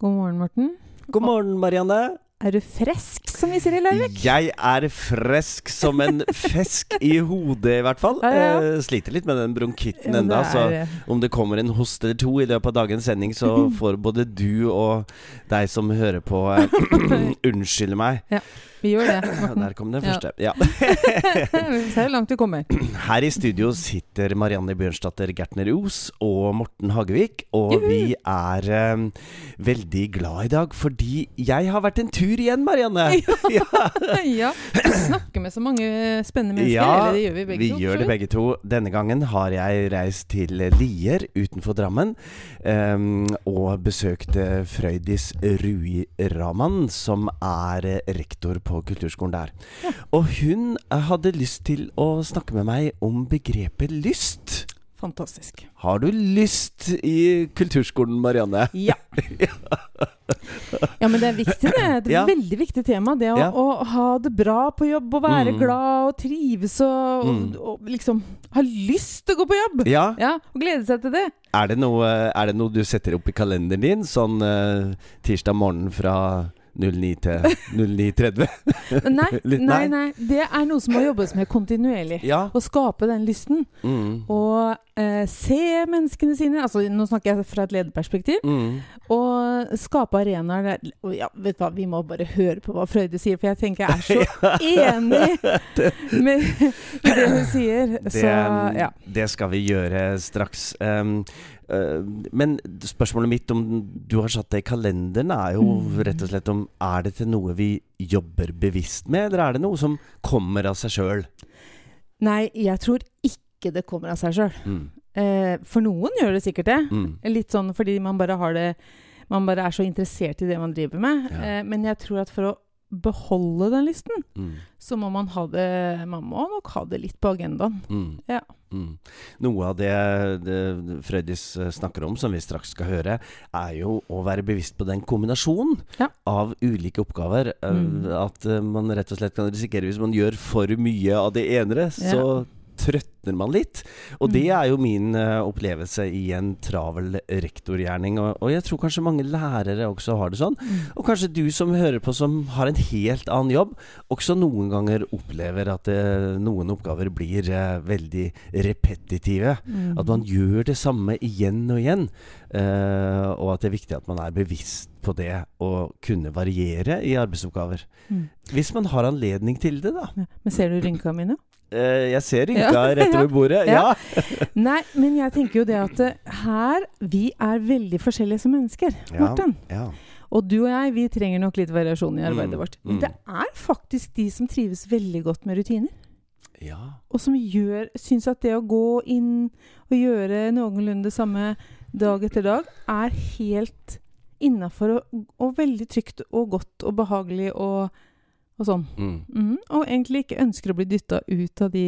God morgen, Morten. God morgen, Marianne. Er du fresk, som vi sier i Larvik? Jeg er fresk som en fisk i hodet, i hvert fall. Ja, ja, ja. Eh, sliter litt med den bronkitten Ja, enda, er... så om det kommer en host eller to i løpet av dagens sending, så får både du og deg som hører på, eh, unnskylde meg. Vi gjør det, Morten. Der kom den første. Ja. Vi ser hvor langt du kommer. Her i studio sitter Marianne Bjørnsdatter Gertner Os og Morten Hagevik. Og Juhu. vi er um, veldig glad i dag fordi jeg har vært en tur igjen, Marianne. Ja. ja. Du snakker med så mange spennende mennesker. Ja, eller det gjør vi begge Vi to. gjør det begge to. Denne gangen har jeg reist til Lier utenfor Drammen. um, og besøkt Frøydis Rui Raman, som er eh, rektor på kulturskolen der. Og hun eh, hadde lyst til å snakke med meg om begrepet lyst. Fantastisk. Har du lyst i kulturskolen, Marianne? Ja. ja, men det er viktig, det. Det er et Ja. veldig viktig tema. Det å, Ja. å ha det bra på jobb, og være Mm. glad og trives og, Mm. og, og liksom ha lyst til å gå på jobb. Ja. Ja, Og glede seg til det. Er det noe, er det noe du setter opp i kalenderen din, sånn uh, tirsdag morgen fra 09 til 09.30? Nei, nei, nei. Det er noe som må jobbes med kontinuerlig. Ja. Å skape den lysten. Mm. Og eh, se menneskene sine. Altså, nå snakker jeg fra et lederperspektiv. Mm. Og skape arenaer der og ja, vet du hva, Vi må bare høre på hva Frøyde sier, for jeg tenker jeg er så enig med i det hun sier. Det, Så ja. det skal vi gjøre straks. Um, men spørsmålet mitt om du har satt det i kalenderen, er jo Mm. rett og slett om Er det til noe vi jobber bevisst med, eller er det noe som kommer av seg sjøl? Nei, jeg tror ikke det kommer av seg sjøl. Mm. Eh, for noen gjør det sikkert det. Mm. Litt sånn fordi man bare har det Man bare er så interessert i det man driver med. Ja. Eh, men jeg tror at for å beholde den listen, Mm. så må man ha det Man må nok ha det litt på agendaen. Mm. Ja. Mm. Noe av det, det Frøydis eh, snakker om, som vi straks skal høre, er jo å være bevisst på den kombinasjonen Ja. av ulike oppgaver. Eh, Mm. At eh, man rett og slett kan risikere, hvis man gjør for mye av det ene, så trøtner man litt. Og det Mm. er jo min uh, opplevelse i en travel rektorgjerning. Og, og jeg tror kanskje mange lærere også har det sånn. Mm. Og kanskje du som hører på som har en helt annen jobb, også noen ganger opplever at uh, noen oppgaver blir uh, veldig repetitive. Mm. At man gjør det samme igjen og igjen. og at det er viktig at man er bevisst på det å kunne variere i arbeidsoppgaver. Mm. Hvis man har anledning til det, da. Ja. Men ser du rynka mi nå? Eh, jeg ser rynka Ja. rett over bordet. Ja. Nei, men jeg tenker jo det at eh, her Vi er veldig forskjellige som mennesker, Morten. ja. Og du og jeg, vi trenger nok litt variasjon i arbeidet Mm, vårt. mm. Men det er faktisk de som trives veldig godt med rutiner. ja. Og som gjør Syns at det å gå inn og gjøre noenlunde samme dag etter dag, er helt innafor og, og veldig trygt og godt og behagelig og, og sånn. Mm. Mm, Og egentlig ikke ønsker å bli dytta ut av de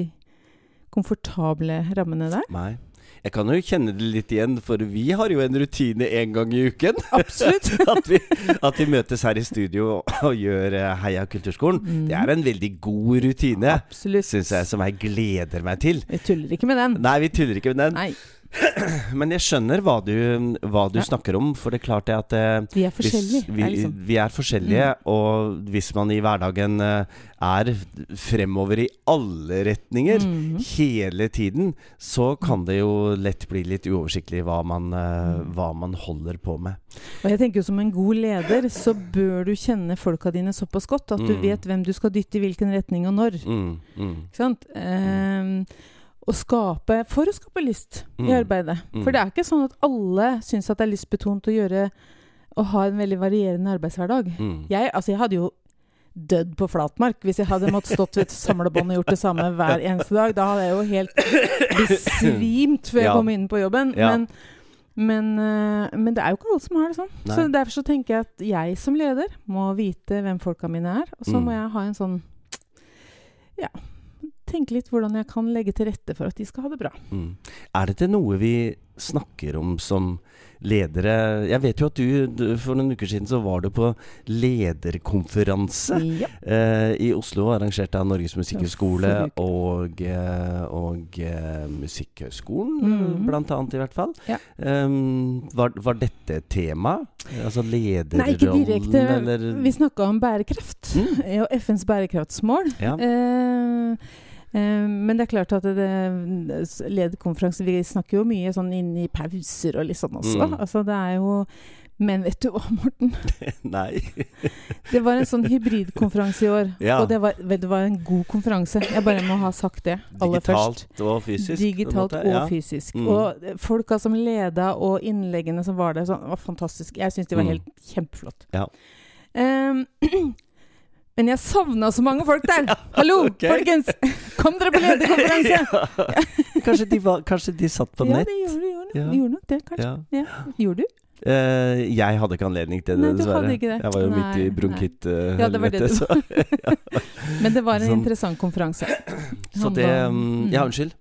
komfortable rammene der. Nei. Jeg kan jo kjenne det litt igjen, for vi har jo en rutine en gang i uken. Absolutt. at, vi, at vi møtes her i studio og gjør eh, Heia kulturskolen. Mm. Det er en veldig god rutine, syns jeg, som jeg gleder meg til. Vi tuller ikke med den. Nei, vi tuller ikke med den. Nei, Men jeg skjønner hva du, hva du Ja. snakker om. For det er klart det at eh, vi er forskjellige. vi, liksom. vi er forskjellige, og hvis man i hverdagen eh, er fremover i alle retninger mm. hele tiden, så kan det jo lett bli litt uoversiktlig hva man, eh, Mm. hva man holder på med. Og jeg tenker jo Som en god leder så bør du kjenne folka dine såpass godt at du Mm. vet hvem du skal dytte i hvilken retning og når. Mm, mm, Ikke sant? Ehm, å skape, for å skape lyst i Mm. arbeidet. Mm. For det er ikke sånn at alle syns at det er lystbetont å gjøre å ha en veldig varierende arbeidshverdag. mm. Jeg, altså jeg hadde jo dødd på flatmark hvis jeg hadde måttet stått ved et samlebånd og gjort det samme hver eneste dag. Da hadde jeg jo helt besvimt før jeg Ja. kom inn på jobben. Ja. Men, men, eh, men det er jo ikke alle som har det sånn. Nei. Så derfor så tenker jeg at jeg som leder må vite hvem folka mine er. Og så Mm. må jeg ha en sånn Ja. Tenke litt hvordan jeg kan legge til rette for at de skal ha det bra. Mm. Er dette noe vi snakker om som ledere Jeg vet jo at du, for noen uker siden så var du på lederkonferanse Ja. eh, i Oslo, arrangert av Norges Musikkhøgskole og, eh, og eh, Musikkhøgskolen, mm. blant annet, i hvert fall. Ja. Um, var, var dette et tema? Altså lederrollen, Nei, ikke direkte. eller Vi snakka om bærekraft. Mm. og FNs bærekraftsmål. Ja. Eh, men det er klart at det, Vi snakker jo mye sånn inn i pauser og litt sånn også. Mm. Altså det er jo Men vet du hva, Morten? Nei. Det var en sånn hybridkonferanse i år. Ja. Og det var, det var en god konferanse. Jeg bare må ha sagt det aller først. Digitalt og fysisk? Digitalt og ja. fysisk. Mm. Og eh, folka som leda, og innleggene som var der, sånn, var fantastisk. Jeg syns de var Mm. helt kjempeflott. Ja. Ehm, men jeg savna så mange folk der! Hallo, okay. folkens! Kom dere på lederkonferanse! Ja. Kanskje, de var, kanskje de satt på ja, nett? det gjorde, de gjorde, Ja. de gjorde nok det, kanskje. Ja. Ja. Gjorde du? Uh, jeg hadde ikke anledning til det, Nei, dessverre. det. Jeg var jo midt i Nei, bronkitt uh, Ja, så, Men det var en Sånn. interessant konferanse. så det um. Ja, unnskyld.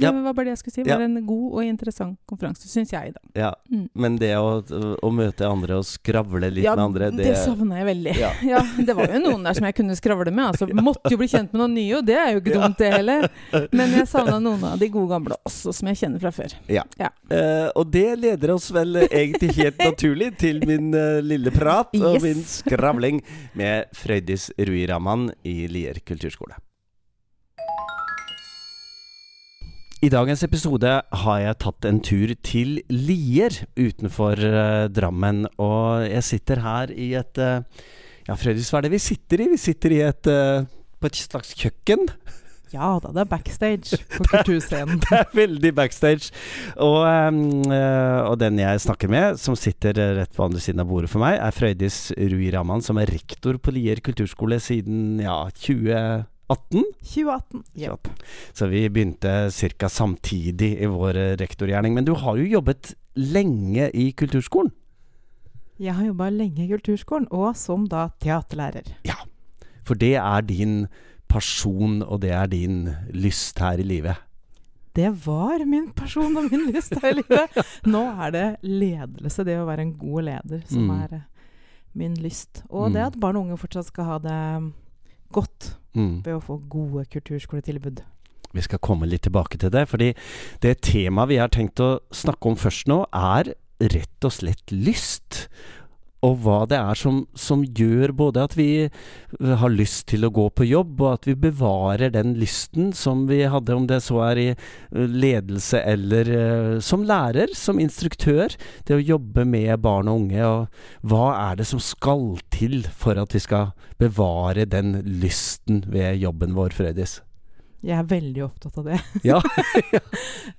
Det Ja. var bare det jeg skulle si. Det Ja. var en god og interessant konferanse, syns jeg, da. Ja. Mm. Men det å, å møte andre og skravle litt ja, med andre, det, det savna jeg veldig. Ja. Ja, det var jo noen der som jeg kunne skravle med. Altså, Måtte jo bli kjent med noen nye, og det er jo ikke dumt, det heller. Men jeg savna noen av de gode gamle også, som jeg kjenner fra før. Eh, og det leder oss vel egentlig helt naturlig til min uh, lille prat og min skravling med Frøydis Rui Raman i Lier kulturskole. I dagens episode har jeg tatt en tur til Lier utenfor uh, Drammen. Og jeg sitter her i et uh, Ja, Frøydis, hva er det vi sitter i? Vi sitter i et uh, på et slags kjøkken. Ja da, det er backstage på kulturscenen. Det er veldig backstage. Og, og den jeg snakker med, som sitter rett på andre siden av bordet for meg, er Frøydis Rui Raman, som er rektor på Lier kulturskole siden ja, 2018. 2018. Jepp. Så vi begynte ca. samtidig i vår eh, rektorgjerning. Men du har jo jobbet lenge i kulturskolen. Jeg har jobba lenge i kulturskolen, og som da teaterlærer. Ja, For det er din pasjon, og det er din lyst her i livet. Det var min pasjon og min lyst her i livet. Nå er det ledelse, det å være en god leder, som Mm. er eh, min lyst. Og Mm. det at barn og unge fortsatt skal ha det godt Mm. ved å få gode kulturskoletilbud. Vi skal komme litt tilbake til det, fordi det temaet vi har tenkt å snakke om først nå, er rett og slett lyst. Og hva det er som, som gjør både at vi har lyst til å gå på jobb, og at vi bevarer den lysten som vi hadde, om det så er i eh, ledelse eller uh, som lærer, som instruktør. Det å jobbe med barn og unge, og hva er det som skal til for at vi skal bevare den lysten ved jobben vår, Frøydis? Jeg er veldig opptatt av det. Ja.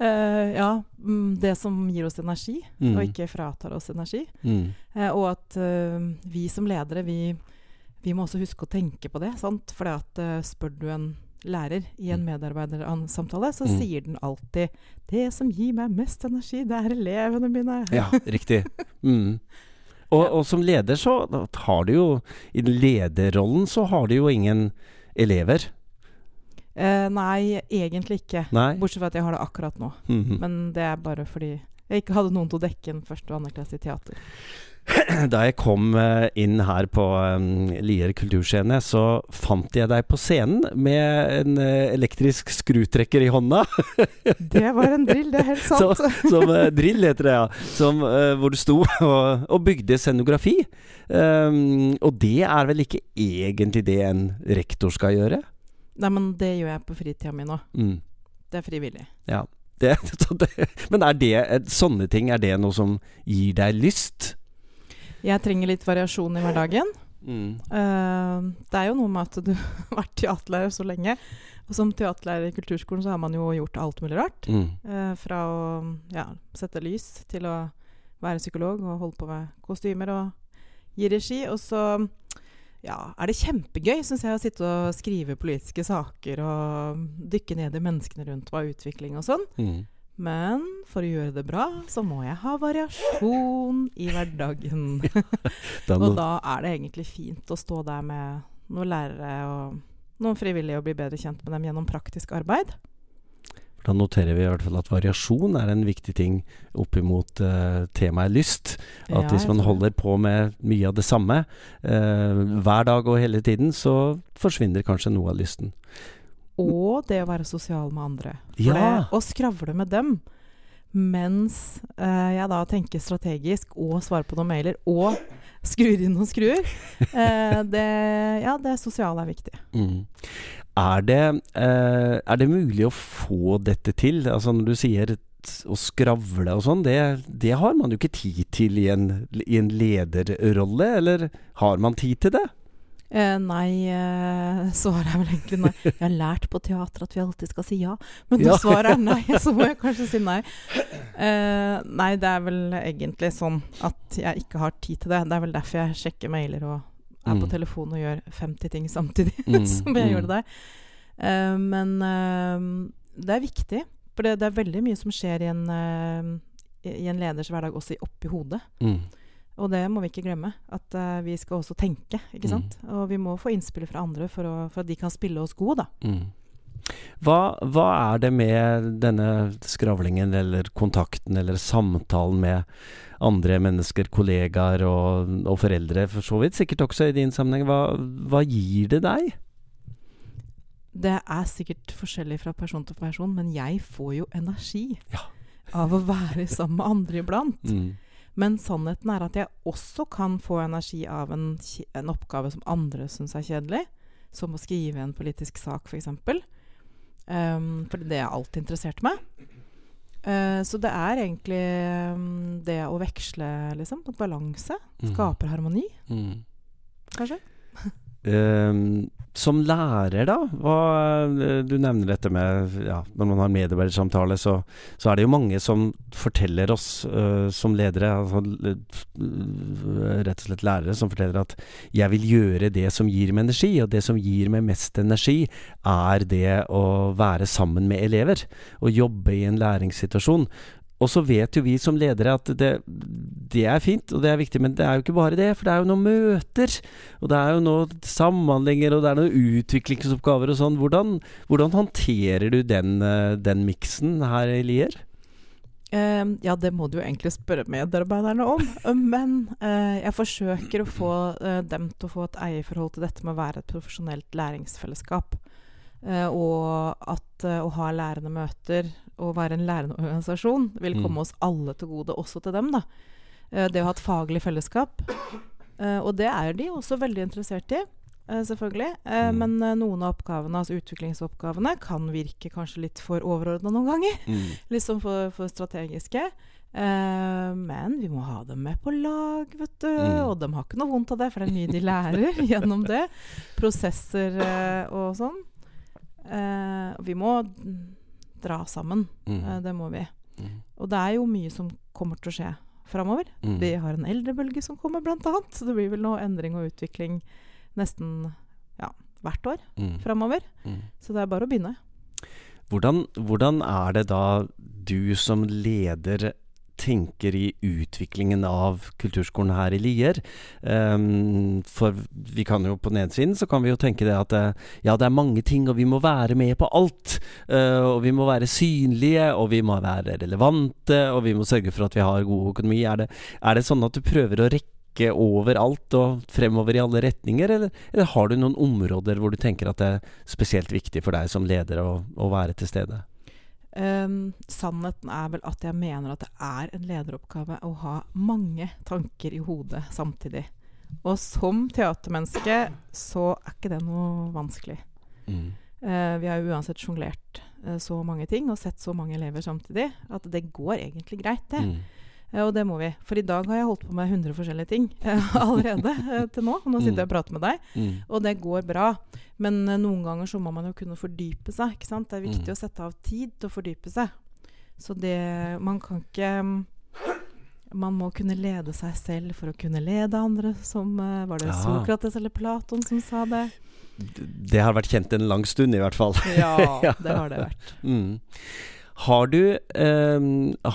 uh, ja, mm, det som gir oss energi, Mm. og ikke fratar oss energi. Mm. Uh, og at uh, vi som ledere, vi, vi må også huske å tenke på det. sant? For spør du en lærer i en medarbeidersamtale, så Mm. sier den alltid 'Det som gir meg mest energi, det er elevene mine'. Ja, riktig. Mm. Og, og som leder så har du jo I lederrollen så har du jo ingen elever. Eh, nei, egentlig ikke. Nei. Bortsett fra at jeg har det akkurat nå. Mhm. Men det er bare fordi jeg ikke hadde noen til å dekke en første og andre klasse i teater. Da jeg kom eh, inn her på um, Lier kulturscene, så fant jeg deg på scenen med en eh, elektrisk skrutrekker i hånda. Det var en drill, det er helt sant. som eh, drill heter det, ja. Som, hvor du sto og, og bygde scenografi. Um, og det er vel ikke egentlig det en rektor skal gjøre? Nei, men det gjør jeg på fritida mi nå. Mm. Det er frivillig. Det, så det, men er det eh, sånne ting, er det noe som gir deg lyst? Jeg trenger litt variasjon i hverdagen. Mm. Uh, det er jo noe med at du har vært teaterlærer så lenge. Og som teaterlærer i kulturskolen så har man jo gjort alt mulig rart. Mm. Uh, fra å ja, sette lys til å være psykolog og holde på med kostymer og gi regi. Og så ja, er det kjempegøy, syns jeg, å sitte og skrive politiske saker og dykke ned i menneskene rundt hva er utvikling og sånn. Mm. Men for å gjøre det bra, så må jeg ha variasjon i hverdagen. Da Og da er det egentlig fint å stå der med noen lærere og noen frivillige og bli bedre kjent med dem gjennom praktisk arbeid. Da noterer vi i hvert fall at variasjon er en viktig ting oppimot uh, temaet lyst. At Ja, hvis man holder på med mye av det samme uh, hver dag og hele tiden, så forsvinner kanskje noe av lysten. Og det å være sosial med andre. Ja. det, å skravle med dem mens eh, jeg da tenker strategisk og svarer på noen mailer og skrur inn noen skruer, eh, det, ja, det sosiale er viktig. Mm. Er, det, eh, er det mulig å få dette til? Altså Når du sier å skravle og sånn, det, det har man jo ikke tid til i en, i en lederrolle, eller har man tid til det? Eh, nei, eh, svaret er vel egentlig nei. Jeg har lært på teater at vi alltid skal si ja, men Ja. når svaret er nei, så må jeg kanskje si nei. Eh, nei, det er vel egentlig sånn at jeg ikke har tid til det. Det er vel derfor jeg sjekker mailer og er på Mm. telefonen og gjør 50 ting samtidig, Mm, som jeg mm. gjorde der. Uh, men uh, det er viktig, for det, det er veldig mye som skjer i en, uh, i en leders hverdag, også i- oppi hodet. Mm. Og det må vi ikke glemme. At vi skal også tenke, ikke Mm. sant. Og vi må få innspill fra andre for, å, for at de kan spille oss gode, da. Mm. Hva, hva er det med denne skravlingen eller kontakten eller samtalen med andre mennesker, kollegaer og, og foreldre, for så vidt sikkert også i din sammenheng, hva, hva gir det deg? Det er sikkert forskjellig fra person til person, men jeg får jo energi Ja. av å være sammen med andre iblant. Mm. Men sannheten er at jeg også kan få energi av en, en oppgave som andre syns er kjedelig. Som å skrive en politisk sak, f.eks. Um, for det er alt alltid interessert meg. Uh, så det er egentlig um, det å veksle, liksom. Balanse. Mm. Skaper harmoni, Mm. kanskje. Ehm, som lærer, da? Hva, eh, du nevner dette med ja, Når man har medarbeidersamtale, så, så er det jo mange som forteller oss uh, som ledere, altså, rett og slett lærere, som forteller at 'jeg vil gjøre det som gir meg energi', og det som gir meg mest energi, er det å være sammen med elever. Og jobbe i en læringssituasjon. Og så vet jo vi som ledere at det, det er fint, og det er viktig, men det er jo ikke bare det. For det er jo noen møter, og det er jo noen samhandlinger, og det er noen utviklingsoppgaver og sånn. Hvordan, hvordan håndterer du den, eh, den miksen her i Lier? Uh, ja, det må du jo egentlig spørre medarbeiderne om. Eh, Men uh, jeg forsøker å få uh, dem til å få et eierforhold til dette med å være et profesjonelt læringsfellesskap. Og at å ha lærende møter og være en lærende organisasjon vil Mm. komme oss alle til gode, også til dem. da. Eh, det å ha et faglig fellesskap. Eh, og det er de også veldig interessert i. eh, Selvfølgelig. Mm. Men noen av oppgavene, altså utviklingsoppgavene kan virke kanskje litt for overordna noen ganger litt sånn for, for strategiske. Men vi må ha dem med på lag, vet du. Mm. Og de har ikke noe vondt av det, for det er mye de lærer gjennom det. Prosesser og sånn. Vi må mm, dra sammen. Mm. Eh, det må vi. Mm. Og det er jo mye som kommer til å skje framover. Mm. Vi har en eldrebølge som kommer, blant annet. Så det blir vel noe endring og utvikling nesten ja, hvert år Mm. framover. Mm. Så det er bare å begynne. Hvordan, hvordan er det da du som leder tenker i utviklingen av kulturskolen her i Lier? Um, for vi kan jo på den ene siden så kan vi jo tenke det at eh, ja, det er mange ting, og vi må være med på alt. Uh, og vi må være synlige, og vi må være relevante, og vi må sørge for at vi har god økonomi. Er det, er det sånn at du prøver å rekke overalt og fremover i alle retninger, eller, eller har du noen områder hvor du tenker at det er spesielt viktig for deg som leder å, å være til stede? Ehm, sannheten er vel at jeg mener at det er en lederoppgave å ha mange tanker i hodet samtidig. Og som teatermenneske så er ikke det noe vanskelig. Mm. Uh, vi har jo uansett sjonglert uh, så mange ting og sett så mange elever samtidig at det går egentlig greit, det. Mm. Og det må vi. For i dag har jeg holdt på med 100 forskjellige ting eh, allerede eh, til nå. Nå sitter jeg og prater med deg. Mm. Og det går bra. Men eh, noen ganger så må man jo kunne fordype seg. ikke sant? Det er viktig Mm. å sette av tid til å fordype seg. Så det Man kan ikke mm, Man må kunne lede seg selv for å kunne lede andre, som Var det Ja. Sokrates eller Platon som sa det? Det har vært kjent en lang stund, i hvert fall. Ja, Ja. det har det vært. Mm. Har, du, eh,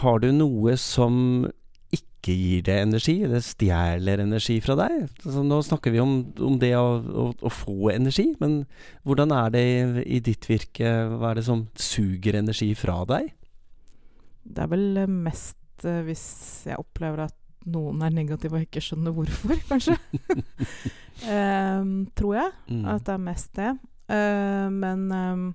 har du noe som ikke gir deg energi, eller stjeler energi fra deg. Altså, nå snakker vi om, om det å, å, å, få energi, men hvordan er det i, i, ditt virke? Hva er det som suger energi fra deg? Det er vel mest eh, hvis jeg opplever at noen er negative og ikke skjønner hvorfor, kanskje. um, tror jeg mm. at det er mest det. Uh, men um,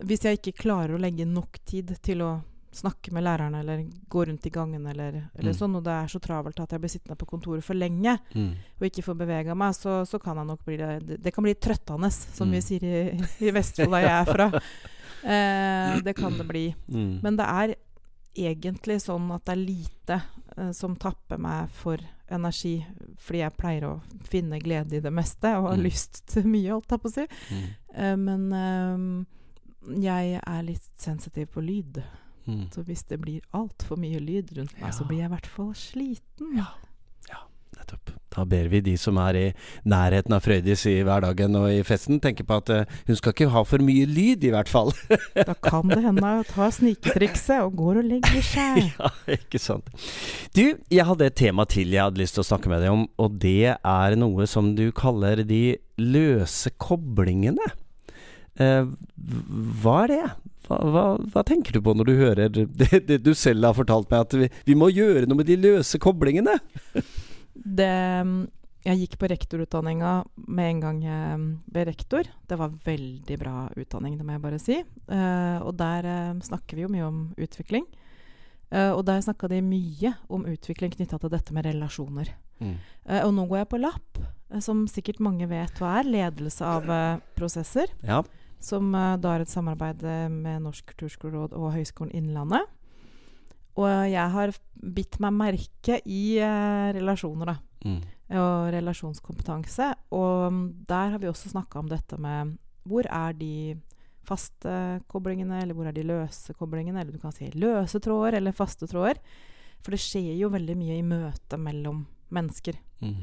hvis jeg ikke klarer å legge nok tid til å snakke med lærerne eller gå rundt i gangen eller, eller mm. sånn, og det er så travelt at jeg blir sittende på kontoret for lenge mm. og ikke får bevega meg, så, så, kan jeg nok bli det Det kan bli trøttende, som mm. vi sier i, i Vestfold, der jeg er fra. Eh, det kan det bli. Mm. Men det er egentlig sånn at det er lite eh, som tapper meg for energi, fordi jeg pleier å finne glede i det meste og har mm. lyst til mye, holdt jeg på å si. Mm. Eh, men eh, jeg er litt sensitiv på lyd. Mm. Så hvis det blir altfor mye lyd rundt meg, ja. så blir jeg i hvert fall sliten. Ja. ja, nettopp. Da ber vi de som er i nærheten av Frøydis i hverdagen og i festen, tenke på at uh, hun skal ikke ha for mye lyd, i hvert fall. da kan det hende hun tar sniketrikset og går og legger seg. ja, ikke sant. Du, jeg hadde et tema til jeg hadde lyst til å snakke med deg om, og det er noe som du kaller de løse koblingene. Uh, hva er det? Hva, hva, hva, tenker du på når du hører det, det, du selv har fortalt meg, at vi, vi må gjøre noe med de løse koblingene? det Jeg gikk på rektorutdanninga med en gang jeg ble rektor. Det var veldig bra utdanning, det må jeg bare si. Uh, og der uh, snakker vi jo mye om utvikling. Uh, og der snakka de mye om utvikling knytta til dette med relasjoner. Mm. og nå går jeg på LAP, som sikkert mange vet hva er. Ledelse av prosesser. Ja som uh, da er et samarbeid eh, med Norsk kulturskoleråd og Høgskolen Innlandet. Og jeg har bitt meg merke i uh, relasjoner, da. Mm. Og relasjonskompetanse. Og um, der har vi også snakka om dette med hvor er de faste koblingene, eller hvor er de løse koblingene? Eller du kan si løse tråder eller faste tråder. For det skjer jo veldig mye i møtet mellom mennesker. Mm.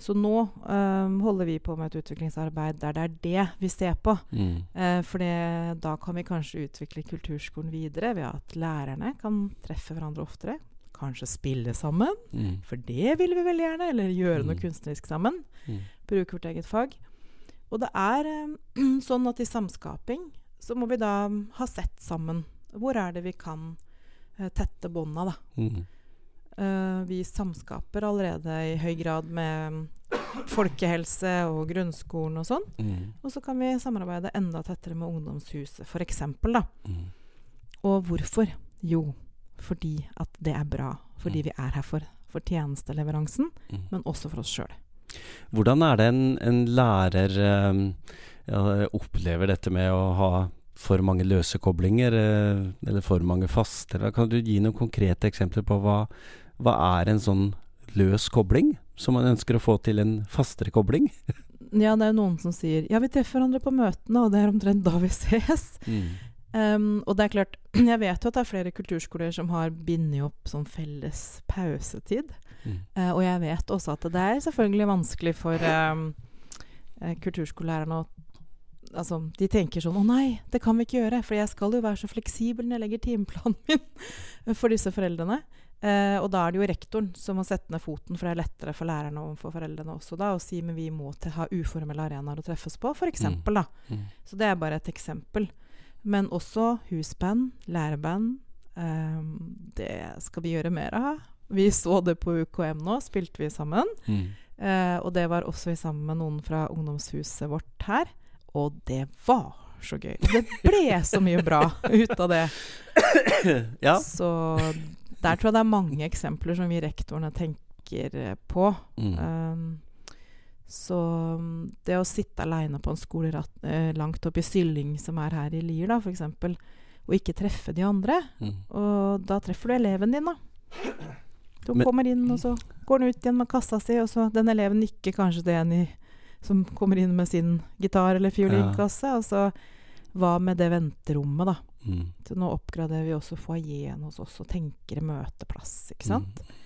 Så nå um, holder vi på med et utviklingsarbeid der det er det vi ser på. Mm. Uh, for da kan vi kanskje utvikle kulturskolen videre ved at lærerne kan treffe hverandre oftere. Kanskje spille sammen, mm. for det vil vi veldig gjerne. Eller gjøre noe mm. kunstnerisk sammen. Mm. Bruke vårt eget fag. Og det er um, sånn at i samskaping så må vi da ha sett sammen. Hvor er det vi kan uh, tette bånda, da? Mm. Uh, vi samskaper allerede i høy grad med folkehelse og grunnskolen og sånn. Mm. Og så kan vi samarbeide enda tettere med Ungdomshuset, f.eks. Mm. Og hvorfor? Jo, fordi at det er bra. Fordi mm. vi er her for, for tjenesteleveransen, mm. men også for oss sjøl. Hvordan er det en, en lærer um, ja, opplever dette med å ha for mange løse koblinger, uh, eller for mange faste? Kan du gi noen konkrete eksempler på hva, hva er en sånn løs kobling, som man ønsker å få til en fastere kobling? ja, det er jo noen som sier ja, vi treffer hverandre på møtene, og det er omtrent da vi ses. Mm. Um, og det er klart, jeg vet jo at det er flere kulturskoler som har bindet opp sånn felles pausetid. Mm. Uh, og jeg vet også at det er selvfølgelig vanskelig for um, kulturskolelærerne å Altså, de tenker sånn 'Å nei, det kan vi ikke gjøre', for jeg skal jo være så fleksibel når jeg legger timeplanen min for disse foreldrene. Eh, og da er det jo rektoren som må sette ned foten, for det er lettere for lærerne og for foreldrene også da, å si men vi må til, ha uformelle arenaer å treffes på, f.eks. Mm. Mm. Så det er bare et eksempel. Men også husband, læreband. Eh, det skal vi gjøre mer av. Vi så det på UKM nå, spilte vi sammen. Mm. Eh, og det var også vi sammen med noen fra ungdomshuset vårt her. Og det var så gøy. Det ble så mye bra ut av det. Ja. Så der tror jeg det er mange eksempler som vi rektorene tenker eh, på. Mm. Um, så mm, det å sitte aleine på en skole eh, langt oppe i Sylling, som er her i Lier, da, f.eks., og ikke treffe de andre, mm. og da treffer du eleven din, da. Du Men, kommer inn, og så går han ut igjen med kassa si, og så den eleven nikker kanskje til en i, som kommer inn med sin gitar eller fiolinkasse, og så hva med det venterommet, da? Mm. Så nå oppgraderer vi også foajeen hos oss og tenker møteplass, ikke sant? Mm.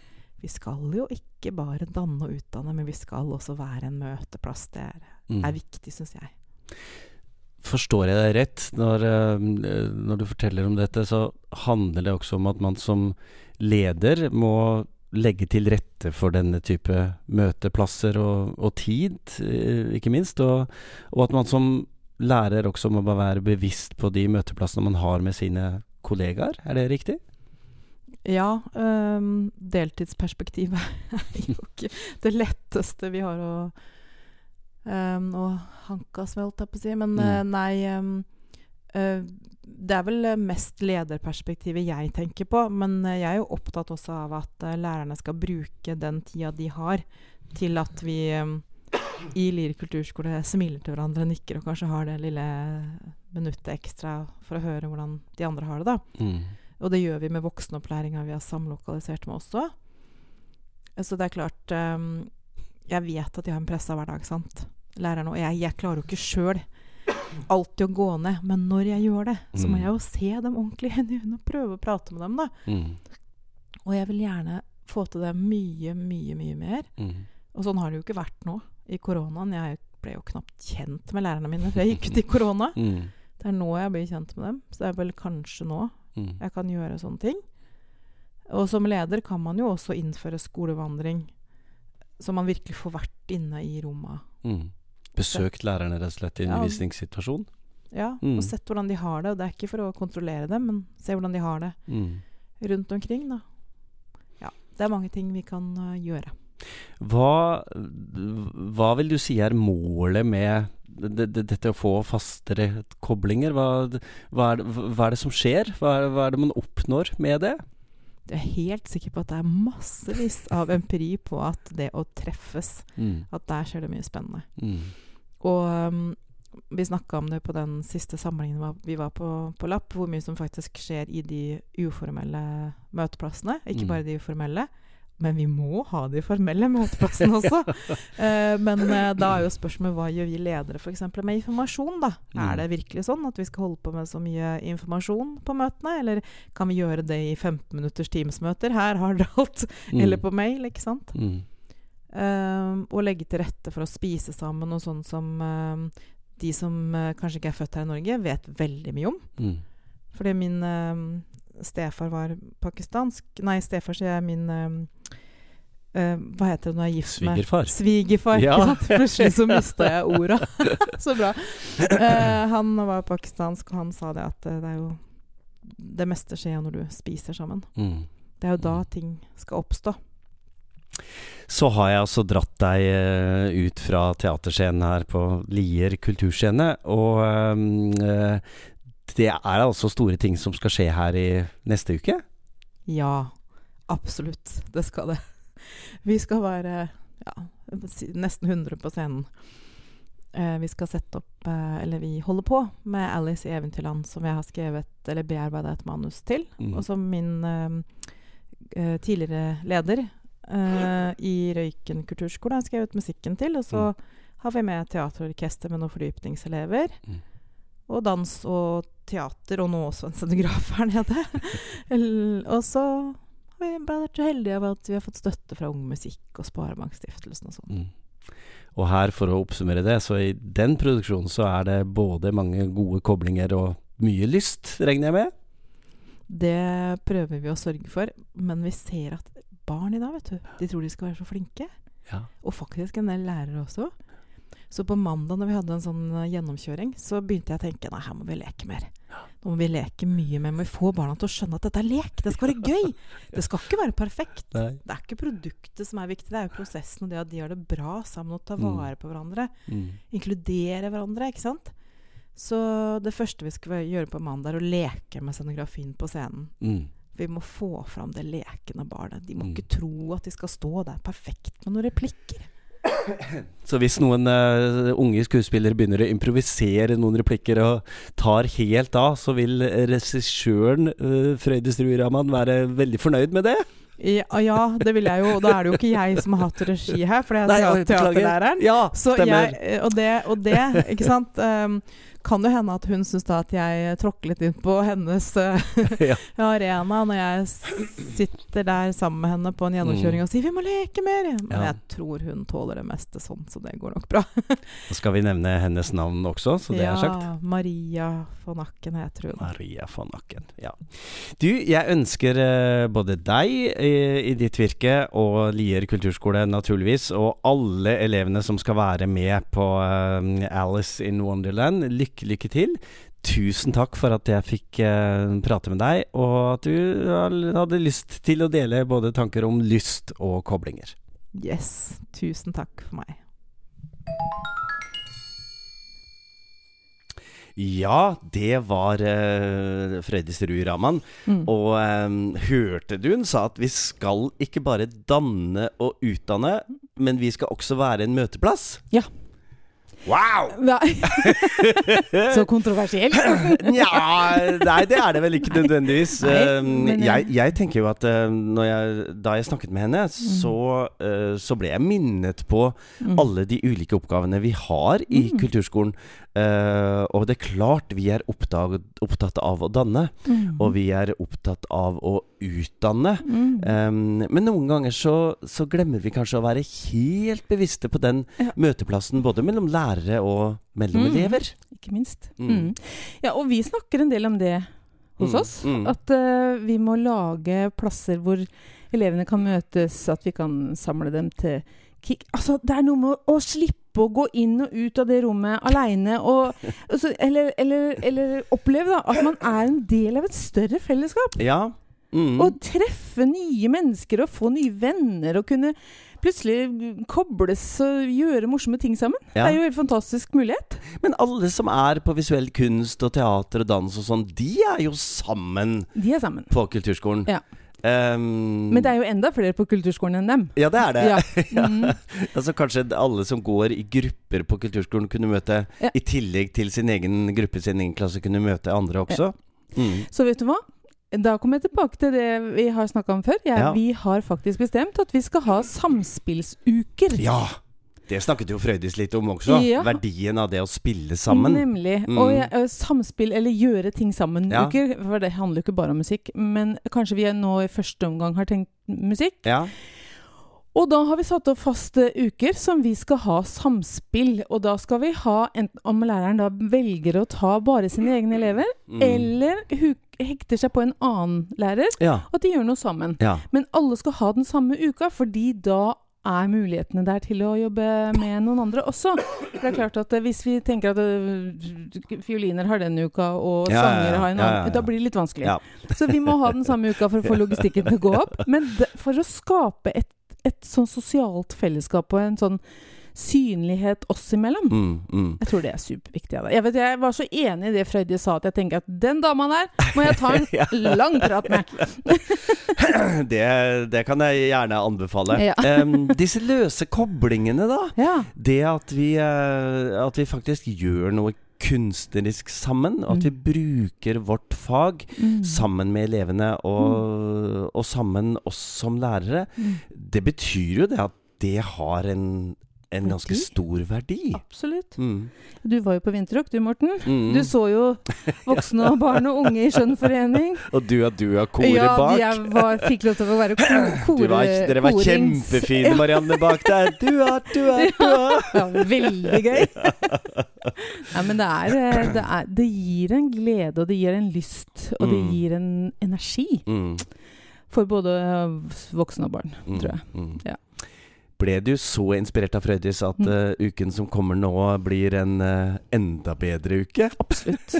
Vi skal jo ikke bare danne og utdanne, men vi skal også være en møteplass. Det er, mm. er viktig, syns jeg. Forstår jeg deg rett når, eh, når, du forteller om dette, så handler det også om at man som leder må legge til rette for denne type møteplasser og, og tid, eh, ikke minst. Og, og, at man som lærer også må være bevisst på de møteplassene man har med sine kollegaer. Er det riktig? Ja. Um, deltidsperspektivet er jo ikke det letteste vi har å, um, å hanke oss med, holdt jeg på å si. Men mm. uh, nei um, Det er vel mest lederperspektivet jeg tenker på. Men uh, jeg er jo opptatt også av at lærerne skal bruke den tida de har, til at vi i Lier kulturskole smiler til hverandre, nikker og kanskje har det lille minuttet ekstra for å høre hvordan de andre har det. da. Mm. Og det gjør vi med voksenopplæringa vi har samlokalisert med også. Så det er klart Jeg vet at de har en pressa hverdag, sant. Lærerne og jeg. Jeg klarer jo ikke sjøl alltid å gå ned, men når jeg gjør det, så må mm. jeg jo se dem ordentlig i øynene og prøve å prate med dem, da. Mm. Og jeg vil gjerne få til det mye, mye, mye mer. Mm. Og sånn har det jo ikke vært nå i koronaen. Jeg ble jo knapt kjent med lærerne mine før jeg gikk ut i korona. Mm. Det er nå jeg blir kjent med dem. Så det er vel kanskje nå Mm. Jeg kan gjøre sånne ting. Og som leder kan man jo også innføre skolevandring, så man virkelig får vært inne i rommet. Mm. Besøkt lærerne rett og slett i undervisningssituasjon? Ja, mm. og sett hvordan de har det. Og det er ikke for å kontrollere dem, men se hvordan de har det mm. rundt omkring. da. Ja, det er mange ting vi kan uh, gjøre. Hva, hva vil du si er målet med det, det, dette å få fastere koblinger? Hva, hva, er, hva er, det som skjer? Hva er, hva er, det man oppnår med det? Jeg er helt sikker på at det er massevis av empiri på at det å treffes, mm. at der skjer det mye spennende. Mm. Og um, vi snakka om det på den siste samlingen vi var på, på Lapp, hvor mye som faktisk skjer i de uformelle møteplassene. Ikke mm. bare de uformelle. Men vi må ha de formelle møteplassene også. uh, men uh, da er jo spørsmålet hva gjør vi ledere f.eks. med informasjon? da? Mm. Er det virkelig sånn at vi skal holde på med så mye informasjon på møtene? Eller kan vi gjøre det i 15 minutters Teams-møter her har dere alt? Mm. Eller på mail, ikke sant? Mm. Uh, og legge til rette for å spise sammen og sånn som de som kanskje ikke er født her i Norge, vet veldig mye om. Mm. Fordi min stefar var pakistansk Nei, stefar sier jeg min Uh, hva heter det når jeg er gift med Svigerfar. Svigerfar. Ja. Plutselig så mista jeg orda. så bra. Uh, han var pakistansk, og han sa det at det er jo Det meste skjer når du spiser sammen. Mm. Det er jo da ting skal oppstå. Så har jeg altså dratt deg ut fra teaterscenen her på Lier kulturscene. Og det er altså store ting som skal skje her i neste uke? Ja, absolutt. Det skal det. Vi skal være ja, nesten 100 på scenen. Eh, vi skal sette opp eh, Eller vi holder på med 'Alice i Eventyrland', som jeg har skrevet eller bearbeida et manus til. Mm. Og som min eh, eh tidligere leder eh, i Røyken kulturskole har skrevet musikken til. Og så mm. har vi med teaterorkester med noen fordypningselever. Mm. Og dans og teater, og nå også en scenograf her nede. og så vi vært så heldige av at vi har fått støtte fra Ung Musikk og Sparebankstiftelsen og sånn. Mm. Og her, for å oppsummere det, så i den produksjonen så er det både mange gode koblinger og mye lyst, regner jeg med? Det prøver vi å sørge for, men vi ser at barn i dag, vet du, de tror de skal være så flinke. Ja. Og faktisk en del lærere også. Så på mandag når vi hadde en sånn eh, gjennomkjøring, så begynte jeg å tenke nei, her må vi leke mer. Nå må vi leke mye mer. Må vi få barna til å skjønne at dette er lek. Det skal være gøy. Det skal ikke være perfekt. Nei. Det er ikke produktet som er viktig, det er jo prosessen og det at de har det bra sammen og tar mm. vare på hverandre. Mm. Inkludere hverandre, ikke sant. Så det første vi skal gjøre på mandag, er å leke med scenografien på scenen. Mm. Vi må få fram det lekende barnet. De må mm. ikke tro at de skal stå der perfekt med noen replikker. Så hvis noen uh, unge skuespillere begynner å improvisere noen replikker og tar helt av, så vil regissøren uh, Frøydis Ruiraman være veldig fornøyd med det? Ja, ja, det vil jeg jo. Og da er det jo ikke jeg som har hatt regi her, for det er teaterlæreren. Ja, og, det, og det, ikke sant. Um, kan det hende at hun syns da at jeg tråkker litt inn på hennes eh, Ja. arena når jeg sitter der sammen med henne på en gjennomkjøring og sier 'vi må leke mer'. Men Mm. Ja. jeg tror hun tåler det meste sånn, så det går nok bra. Da skal vi nevne hennes navn også, så det ja, er sagt. Maria von Akken heter hun. Maria von Akken. Ja. Du, jeg ønsker eh, både deg i, i ditt virke og Lier kulturskole naturligvis, og alle elevene som skal være med på eh, Alice in Wonderland, lykke, lykke til. Tusen takk for at jeg fikk eh, prate med deg, og at du hadde lyst til å dele både tanker om lyst og koblinger. Yes. Tusen takk for meg. Ja, det var uh, Frøydis Ruud Raman. Mm. Og um, hørte du hun sa at vi skal ikke bare danne og utdanne, men vi skal også være en møteplass? Ja. Wow! Så kontroversielt. Nja, nei det er det vel ikke nødvendigvis. Nei, Eh, eh, jeg, jeg tenker jo at eh, når jeg, da jeg snakket med henne, så, eh, så ble jeg minnet på Mm. alle de ulike oppgavene vi har i Mm. kulturskolen. Eh, og det er klart vi er oppdaget, opptatt av å danne, Mm. og vi er opptatt av å utdanne. Mm. Um, men noen ganger så, så glemmer vi kanskje å være helt bevisste på den Ja. møteplassen, både mellom lærere og mellom Mm. elever. Ikke minst. Mm. Mm. Ja, og vi snakker en del om det hos Mm, oss. At uh, vi må lage plasser hvor elevene kan møtes, at vi kan samle dem til kick. Altså, det er noe med å, å slippe å gå inn og ut av det rommet aleine, eller, eller, eller oppleve da, at man er en del av et større fellesskap. Ja. Mm. Og treffe nye mennesker og få nye venner og kunne plutselig kobles og gjøre morsomme ting sammen. Ja. Det er jo en helt fantastisk mulighet. Men alle som er på visuell kunst og teater og dans og sånn, de er jo sammen De er sammen. på kulturskolen. Ja. Um, Men det er jo enda flere på kulturskolen enn dem. Ja, det er det. Ja. Mm. Altså Kanskje alle som går i grupper på kulturskolen, kunne møte Ja. I tillegg til sin egen gruppe, sin egen klasse, kunne møte andre også. Mm. Så vet du hva? Da kommer jeg tilbake til det vi har snakka om før. Ja. Vi har faktisk bestemt at vi skal ha samspillsuker. Ja! Det snakket jo Frøydis litt om også. Ja. Verdien av det å spille sammen. Nemlig. Mm. Og ja, samspill, eller gjøre ting sammen. Ja. Ikke, For det handler jo ikke bare om musikk. Men kanskje vi nå i første omgang har tenkt musikk. Ja. Og da har vi satt opp faste uker som vi skal ha samspill. Og da skal vi ha, enten om læreren da velger å ta bare sine egne elever, Mm. eller hekter seg på en annen lærer, ja. at de gjør noe sammen. Ja. Men alle skal ha den samme uka, fordi da er mulighetene der til å jobbe med noen andre også. For det er klart at eh, Hvis vi tenker at eh, fioliner har den uka, og Ja, sangere har en annen, ja, ja. da blir det litt vanskelig. Så vi må ha den samme uka for å få logistikken til å gå opp. Men for å skape et, et sånn sosialt fellesskap og en sånn synlighet oss imellom. Mm, mm. Jeg tror det er superviktig. Jeg, vet, jeg var så enig i det Frøydis sa, at jeg tenker at den dama der må jeg ta en lang prat med. Det, det kan jeg gjerne anbefale. Ja. um, disse løse koblingene, da. Ja. Det at vi, uh, at vi faktisk gjør noe kunstnerisk sammen. Og at vi bruker vårt fag Mm. sammen med elevene og, og sammen oss som lærere. Mm. Det betyr jo det at det har en, en ganske stor verdi. Absolutt. Mm. Du var jo på vinterrock, du Morten. Mm. Du så jo voksne og barn og unge i skjønnforening. Og du og du og koret ja, bak. jeg var, fikk lov til å være ko kore, var, dere var korings- kjempefine, Marianne, bak der. Du er, du er, du er. Ja, veldig gøy. Nei, men det er, eh, det er Det gir en glede, og det gir en lyst, og det Mm. gir en energi Mm, for både voksne og barn, mm, tror jeg. mm. Ja. Ble du så inspirert av Frøydis at Mm. eh, uken som kommer nå, blir en uh, enda bedre uke? Absolutt.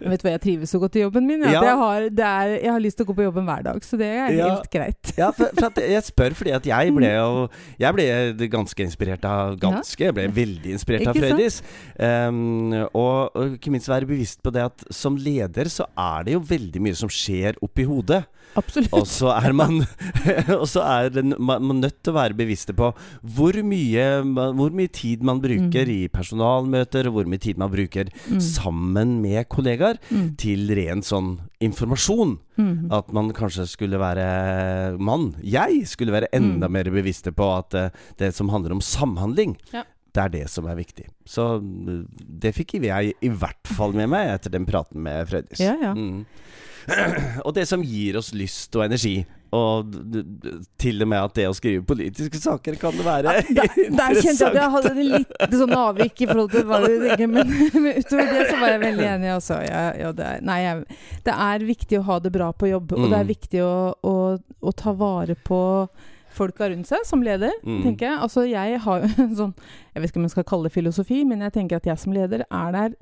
Men vet du hva, jeg trives så godt i jobben min. Ja. Ja. Jeg, har, det er, jeg har lyst til å gå på jobben hver dag, så det er Ja. helt greit. Ja, for, for jeg spør fordi at jeg ble jo Jeg ble ganske inspirert av Ganske, jeg ble veldig inspirert av? Frøydis. Um, og, og ikke minst være bevisst på det at som leder så er det jo veldig mye som skjer oppi hodet. Absolutt. Og så er man Og så er man, man nødt til å være bevisste på hvor mye, hvor mye tid man bruker Mm. i personalmøter, og hvor mye tid man bruker Mm. sammen med kollegaer Mm. til ren sånn informasjon. Mm. At man kanskje skulle være mann. Jeg skulle være enda Mm. mer bevisste på at eh, det som handler om samhandling Ja. Det er det som er viktig. Så eh, det fikk jeg i hvert fall med meg etter den praten med Frøydis. Ja, ja. Mm. og det som gir oss lyst og energi. Og til og med at det å skrive politiske saker kan det være Der, der kjente jeg at jeg hadde litt sånn avvik i forhold til hva du tenker, men, men utover det så var jeg veldig enig. også. Ja, ja, det, er, nei, jeg, det er viktig å ha det bra på jobb, og det er Mm. viktig å, å, å ta vare på folka rundt seg som leder, Mm. tenker jeg. Altså, jeg har jo en sånn Jeg vet ikke om jeg skal kalle det filosofi, men jeg tenker at jeg som leder er der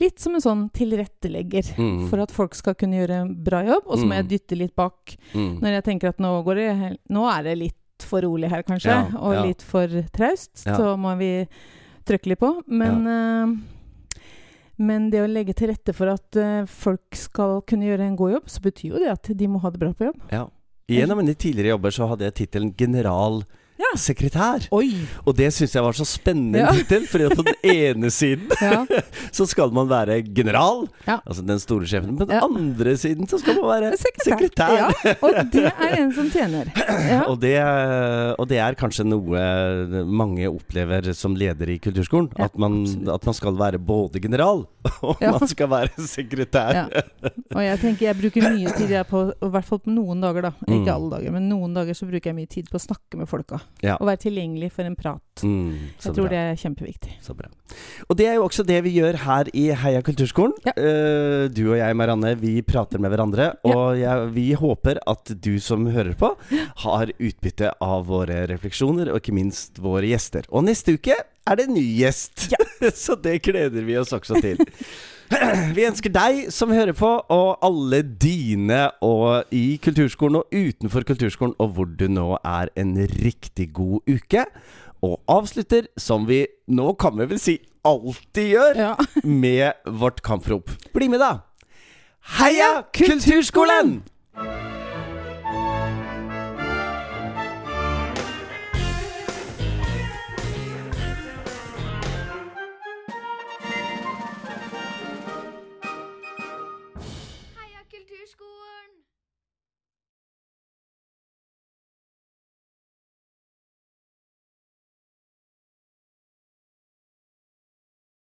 litt som en sånn tilrettelegger. Mm. For at folk skal kunne gjøre en bra jobb, og så må Mm. jeg dytte litt bak Mm. når jeg tenker at nå, går det, nå er det litt for rolig her, kanskje, Ja, og ja. litt for traust, Ja. så må vi trykke litt på. Men, uh, men det å legge til rette for at uh, folk skal kunne gjøre en god jobb, så betyr jo det at de må ha det bra på jobb. Ja. I en av mine tidligere jobber så hadde jeg tittelen generalsekretær. Oi! Og det syns jeg var så spennende Ja. for tittel, på den ene siden Ja. så skal man være general, Ja. altså den store sjefen. På den andre siden så skal man være Sekretær. sekretær. Og det er en som tjener. Ja. Og, det, og det er kanskje noe mange opplever som leder i kulturskolen. At, man, at man skal være både general og man skal være sekretær. Ja. Og jeg tenker jeg bruker mye tid på, i hvert fall på noen dager, da. Mm. Ikke alle dager, men noen dager så bruker jeg mye tid på å snakke med folka. Ja. Og være tilgjengelig for en prat. Mm, Jeg tror bra. det er kjempeviktig. Så bra. Og det er jo også det vi gjør her i Heia kulturskolen. Ja. Uh, du og jeg, Marianne, vi prater med hverandre. Og jeg, vi håper at du som hører på, har utbytte av våre refleksjoner, og ikke minst våre gjester. Og neste uke er det en ny gjest. Så det gleder vi oss også til. Vi ønsker deg som hører på, og alle dine og i kulturskolen og utenfor kulturskolen, og hvor du nå er, en riktig god uke. Og avslutter, som vi nå kan vi vel si alltid gjør, Ja. med vårt kamprop. Bli med, da! Heia Kulturskolen!